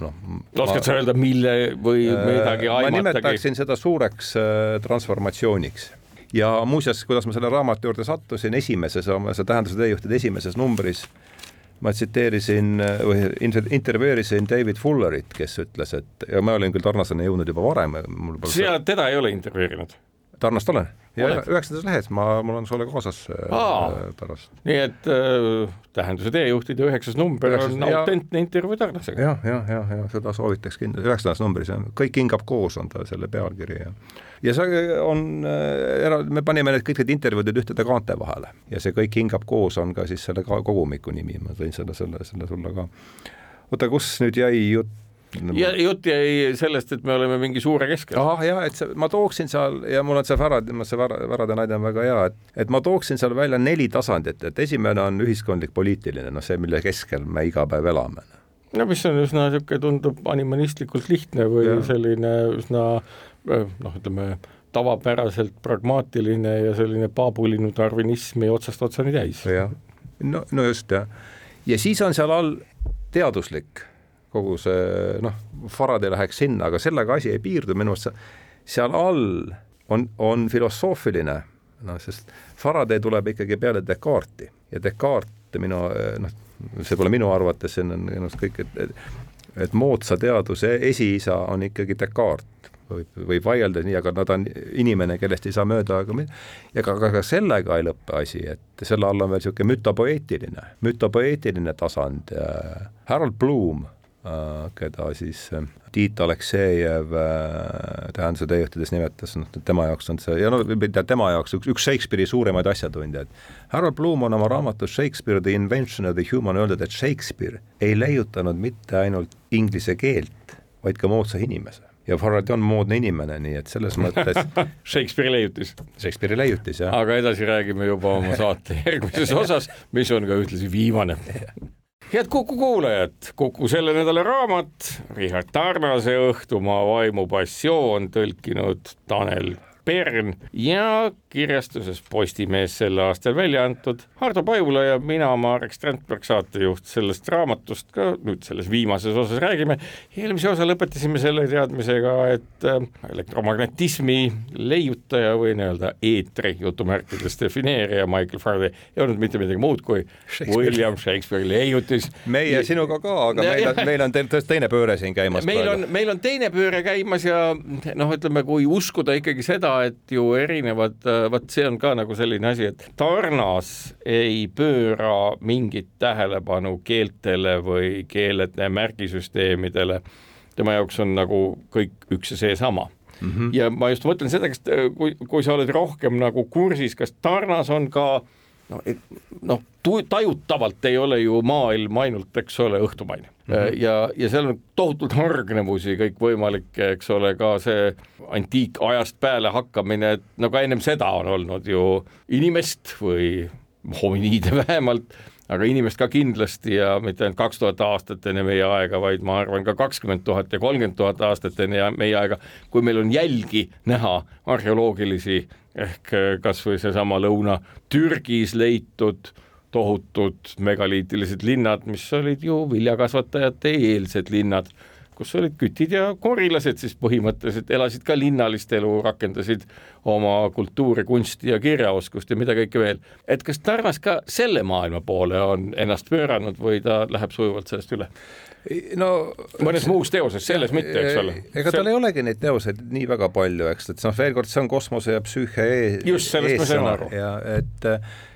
noh. oskad sa öelda, mille või äh, midagi aimatagi? ma nimetaksin seda suureks äh, transformatsiooniks ja muuseas, kuidas ma selle raamatu juurde sattusin, esimeses see tähenduse teejuhtide esimeses numbris äh, ma tsiteerisin või intervjueerisin David Fullerit, kes ütles, et ja ma olin küll Tarnaseni jõudnud juba varem. sina teda ei ole intervjueerinud? Tarnast olen. Ja üheksandas lehes, ma, mul on sulle kaasas äh, Aa, pärast. nii et äh, Tähenduse teejuhtide üheksas number üheksas, on autentne intervjuu Tarnasega. Ja,. jah, jah, jah, ja seda soovitaks kindlasti, üheksandas numbris on, kõik hingab koos, on ta selle pealkiri ja ja see on äh,, me panime need kõik need intervjuud ühtede kaante vahele. Ja see Kõik hingab koos on ka siis selle kogumiku nimi, ma tõin selle, selle, selle sulle ka. oota, kus nüüd jäi jutt ja jutt jäi sellest, et me oleme mingi suure keskel. ahah, ja et see, ma tooksin seal ja mul on see Värad, see Värad, Värade näide on väga hea, et, et ma tooksin seal välja neli tasandit, et esimene on ühiskondlik-poliitiline, noh, see, mille keskel me iga päev elame. no mis on üsna niisugune, tundub animalistlikult lihtne või ja. selline üsna noh, ütleme tavapäraselt pragmaatiline ja selline paabulinu tarvinismi otsast otsani täis. jah, no, no just jah. ja siis on seal all teaduslik kogu see noh, Faraday läheks sinna, aga sellega asi ei piirdu, minu arust seal all on, on filosoofiline, noh, sest Faraday tuleb ikkagi peale Descartesi. Ja Descartes minu noh, see pole minu arvates, see on minu arust kõik, et, et moodsa teaduse esiisa on ikkagi Descartes. Võib, võib vaielda nii, aga no ta on inimene, kellest ei saa mööda, aga ja ka, ka, ka sellega ei lõppe asi, et selle all on veel niisugune mütopoeetiline, mütopoeetiline tasand. Harold Bloom keda siis äh, Tiit Aleksejev äh, tähenduse teejuhtides nimetas, noh, tema jaoks on see, ja no tema jaoks üks, üks Shakespeare'i suuremaid asjatundjaid. Harold Bloom on oma raamatus Shakespeare the invention of the human öeldud, et Shakespeare ei leiutanud mitte ainult inglise keelt, vaid ka moodsa inimese ja Farrad on moodne inimene, nii et selles mõttes [laughs] Shakespeare'i leiutis. Shakespeare'i leiutis, jah. aga edasi räägime juba oma saate [laughs] järgmises osas, mis on ka ühtlasi viimane head Kuku kuulajad, Kuku selle nädala raamat, Richard Tarnase Õhtumaa vaimupassioon, tõlkinud Tanel Pern ja kirjastuses Postimees sel aastal välja antud. Hardo Pajula ja mina, Marek Strandberg, saatejuht sellest raamatust ka nüüd selles viimases osas räägime. eelmise osa lõpetasime selle teadmisega, et äh, elektromagnetismi leiutaja või nii-öelda eetri jutumärkides defineerija Michael Faraday ei olnud mitte midagi muud kui Shakespeare. William Shakespeare'i leiutis. meie ja... sinuga ka, aga ja, meil on, meil on tõesti teine pööre siin käimas. meil praegu. on, meil on teine pööre käimas ja noh, ütleme, kui uskuda ikkagi seda, et ju erinevad, vot see on ka nagu selline asi, et Tarnas ei pööra mingit tähelepanu keeltele või keelede märgisüsteemidele. tema jaoks on nagu kõik üks ja seesama mm. -hmm. ja ma just mõtlen seda, kas, kui, kui sa oled rohkem nagu kursis, kas Tarnas on ka no, noh, tajutavalt ei ole ju maailm ainult, eks ole, õhtumaine mm. -hmm. ja, ja seal on tohutult hargnevusi kõikvõimalikke, eks ole, ka see antiikajast peale hakkamine, et no ka ennem seda on olnud ju inimest või hominiide vähemalt, aga inimest ka kindlasti ja mitte ainult kaks tuhat aastat enne meie aega, vaid ma arvan ka kakskümmend tuhat ja kolmkümmend tuhat aastat enne meie aega, kui meil on jälgi näha arheoloogilisi ehk kas või seesama Lõuna-Türgis leitud tohutud megaliitilised linnad, mis olid ju viljakasvatajate eelsed linnad, kus olid kütid ja korilased siis põhimõtteliselt elasid ka linnalist elu, rakendasid oma kultuuri, kunsti ja kirjaoskust ja mida kõike veel. et kas Tarvas ka selle maailma poole on ennast pööranud või ta läheb sujuvalt sellest üle? no mõnes muus teoses, selles mitte, eks ole. ega tal ei olegi neid teoseid nii väga palju, eks, et noh, veel kord, see on kosmose ja psüühia ees. just, sellest ma sain aru. ja et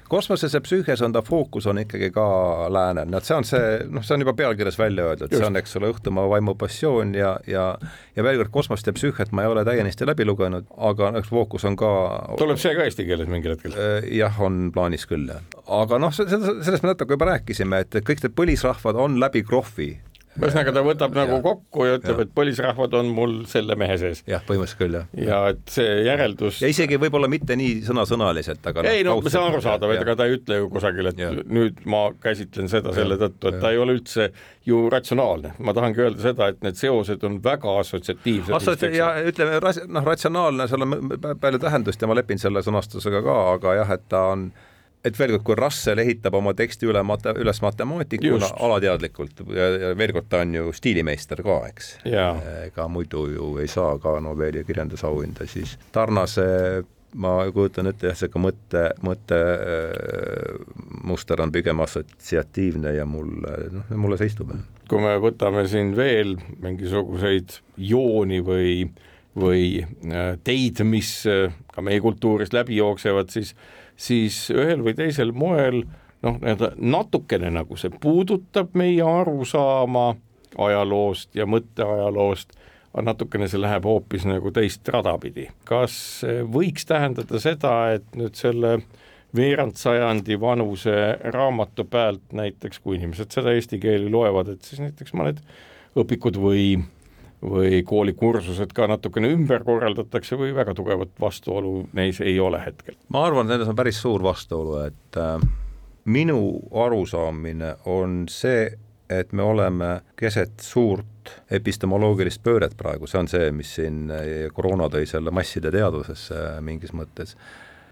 kosmoses ja psüühias on ta fookus on ikkagi ka läänel, et see on see, noh, see on juba pealkirjas välja öeldud, see on, eks ole, õhtumaa vaimu passioon ja, ja ja veel kord, kosmost ja psüühiat ma ei ole täiesti läbi lugenud, aga noh, fookus on ka tuleb see ka eesti keeles mingil hetkel? Äh, jah, on plaanis küll, jah. aga noh, sellest me natuke juba rääkisime, et kõik need põlisrahvad on läbi krohvi ühesõnaga ta võtab ja, nagu kokku ja ütleb, et põlisrahvad on mul selle mehe sees. jah, põhimõtteliselt küll, jah. ja et see järeldus ja isegi võib-olla mitte nii sõnasõnaliselt, aga ei no see on arusaadav, et ega ta ei ütle ju kusagil, et ja. nüüd ma käsitlen seda ja, selle tõttu, et ja. ta ei ole üldse ju ratsionaalne. ma tahangi öelda seda, et need seosed on väga assotsiatiivsed. Assots- ja ütleme, noh, ratsionaalne, seal on palju tähendust ja ma lepin selle sõnastusega ka, aga jah, et ta on et veel kord, kui Russell ehitab oma teksti üle mate-, üles matemaatikuna alateadlikult ja, ja veel kord, ta on ju stiilimeister ka, eks. ega muidu ju ei saa ka Nobeli kirjandusauhinda, siis Tarnase ma kujutan ette jah, ka mõtte, mõtte muster on pigem assotsiatiivne ja mulle, noh, mulle see istub. kui me võtame siin veel mingisuguseid jooni või, või teid, mis ka meie kultuurist läbi jooksevad, siis siis ühel või teisel moel noh, nii-öelda natukene nagu see puudutab meie arusaama ajaloost ja mõtteajaloost, aga natukene see läheb hoopis nagu teist rada pidi. kas võiks tähendada seda, et nüüd selle veerand sajandi vanuse raamatu pealt näiteks, kui inimesed seda eesti keeli loevad, et siis näiteks mõned õpikud või või koolikursused ka natukene ümber korraldatakse või väga tugevat vastuolu neis ei ole hetkel? ma arvan, et nendes on päris suur vastuolu, et äh, minu arusaamine on see, et me oleme keset suurt epistemoloogilist pööret praegu, see on see, mis siin äh, koroona tõi selle masside teadvusesse mingis mõttes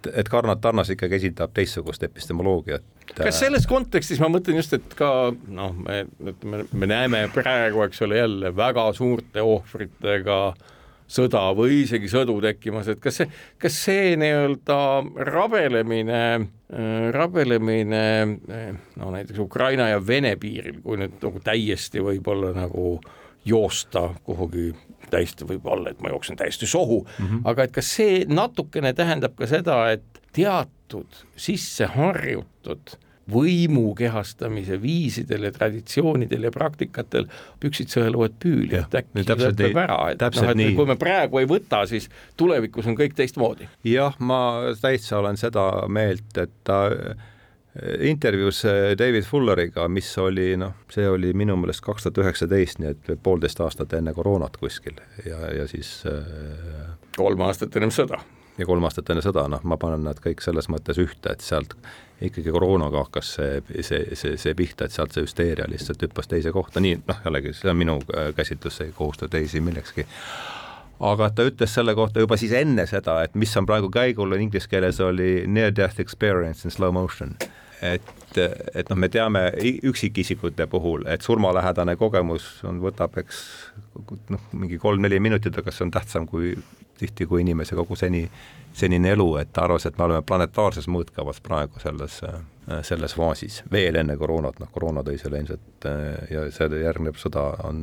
et, et Karnat Tarnas ikkagi esindab teistsugust epistemoloogiat. kas selles kontekstis ma mõtlen just, et ka noh, me ütleme, me näeme praegu, eks ole, jälle väga suurte ohvritega sõda või isegi sõdu tekkimas, et kas see, kas see nii-öelda rabelemine, rabelemine no näiteks Ukraina ja Vene piiril, kui nüüd nagu täiesti võib-olla nagu joosta kuhugi täiesti võib-olla, et ma jooksen täiesti sohu mm, -hmm. aga et kas see natukene tähendab ka seda, et teatud sisse harjutud võimu kehastamise viisidel ja traditsioonidel ja praktikatel püksid sõeluvad püüli, et äkki lõpeb ära, et noh, et nii. kui me praegu ei võta, siis tulevikus on kõik teistmoodi. jah, ma täitsa olen seda meelt, et ta intervjuus äh, David Fulleriga, mis oli noh, see oli minu meelest kaks tuhat üheksateist, nii et poolteist aastat enne koroonat kuskil ja, ja siis äh, kolm aastat ennem sõda. ja kolm aastat enne sõda, noh, ma panen nad kõik selles mõttes ühte, et sealt ikkagi koroonaga hakkas see, see, see, see pihta, et sealt see hüsteeria lihtsalt hüppas teise kohta, nii noh, jällegi see on minu äh, käsitlus, see ei kohusta teisi millekski aga ta ütles selle kohta juba siis enne seda, et mis on praegu käigul, inglise keeles oli near death experience in slow motion. Et, et noh, me teame üksikisikute puhul, et surmalähedane kogemus on, võtab eks noh, mingi kolm-neli minutit, aga see on tähtsam kui tihti kui inimese kogu seni, senine elu, et ta arvas, et me oleme planetaarses mõõtkavas praegu selles, selles faasis, veel enne koroonat, noh koroona tõi selle ilmselt ja see järgnev sõda on,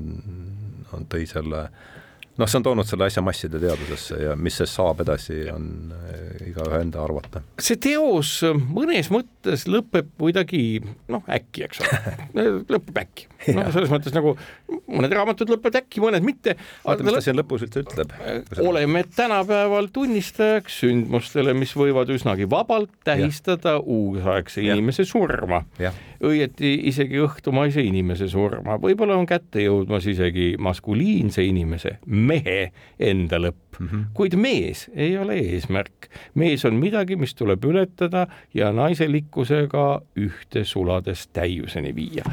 on, tõi selle äh, noh, see on toonud selle asja masside teadusesse ja mis sellest saab edasi, on äh, igaühe enda arvata. see teos mõnes mõttes lõpeb kuidagi noh, äkki, eks ole [laughs] lõpeb äkki. noh, selles mõttes nagu mõned raamatud lõpevad äkki, mõned mitte. vaata, mis ta siin lõpus üldse ütleb. oleme tänapäeval tunnistajaks sündmustele, mis võivad üsnagi vabalt tähistada uusaegse inimese surma. Õieti isegi õhtumaise inimese surma, võib-olla on kätte jõudmas isegi maskuliinse inimese mehe enda lõpp mm, -hmm. kuid mees ei ole eesmärk. mees on midagi, mis tuleb ületada ja naiselikkusega ühte sulades täiuseni viia.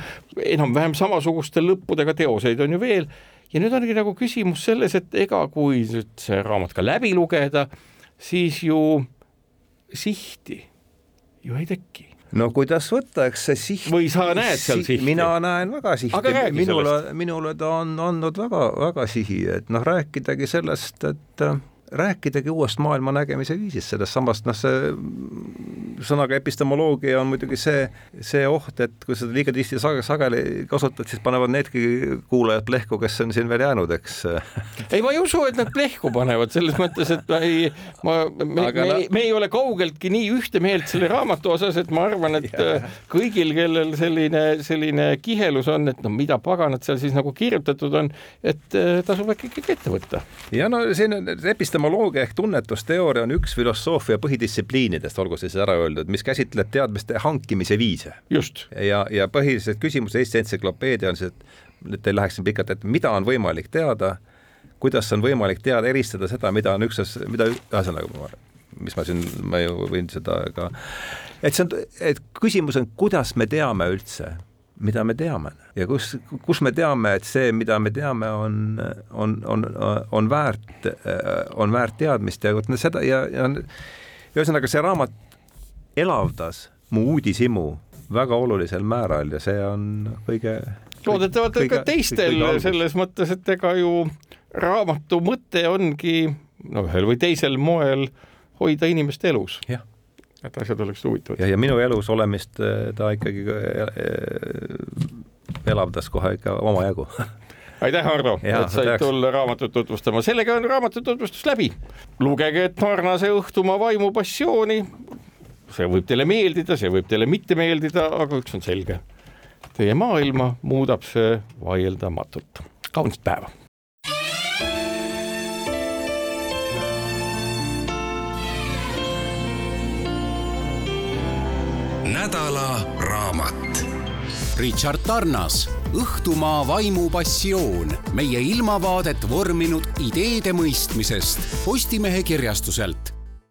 enam-vähem samasuguste lõppudega teoseid on ju veel ja nüüd ongi nagu küsimus selles, et ega kui nüüd see raamat ka läbi lugeda, siis ju sihti ju ei teki no kuidas võtta, eks see siht. või sa näed seal sihti? mina näen väga sihti, minule, minule ta on andnud väga-väga sihi, et noh, rääkidagi sellest, et rääkidagi uuest maailma nägemise viisist, sellest samast, noh, see sõnaga epistemoloogia on muidugi see, see oht, et kui seda liiga tihti sage, sageli kasutad, siis panevad needki kuulajad plehku, kes on siin veel jäänud, eks. ei, ma ei usu, et nad plehku panevad, selles mõttes, et ma ei, ma, me, me, me, me ei ole kaugeltki nii ühte meelt selle raamatu osas, et ma arvan, et ja. kõigil, kellel selline, selline kihelus on, et no mida paganat seal siis nagu kirjutatud on, et eh, tasub äkki ikkagi ette võtta. ja no siin epistemoloogia epistemoloogia ehk tunnetusteooria on üks filosoofia põhidistsipliinidest, olgu siis ära öeldud, mis käsitleb teadmiste hankimise viise. ja, ja põhilised küsimused Eesti entsüklopeedia on see, et ei läheks siin pikalt, et mida on võimalik teada, kuidas on võimalik teada, eristada seda, mida on üks, mida ühesõnaga, mis ma siin, ma ju võin seda ka, et see on, et küsimus on, kuidas me teame üldse mida me teame. Ja kus, kus me teame, et see, mida me teame, on, on, on, on väärt, on väärt teadmist. Ja vot seda ja, ja ühesõnaga see raamat elavdas mu uudishimu väga olulisel määral ja see on kõige loodetavalt ka teistel selles mõttes, et ega ju raamatu mõte ongi no ühel või teisel moel hoida inimest elus. jah et asjad oleksid huvitavad. ja, ja minu elus olemist äh, ta ikkagi äh, elavdas kohe ikka omajagu [laughs] aitäh, Hardo, et said tulla raamatut tutvustama. sellega on raamatu tutvustus läbi. lugege Tarnase Õhtumaa vaimu passiooni. see võib teile meeldida, see võib teile mitte meeldida, aga üks on selge. Teie maailma muudab see vaieldamatult. kaunist päeva nädala raamat. Richard Tarnas, Õhtumaa vaimupassioon, meie ilmavaadet vorminud ideede mõistmisest Postimehe kirjastuselt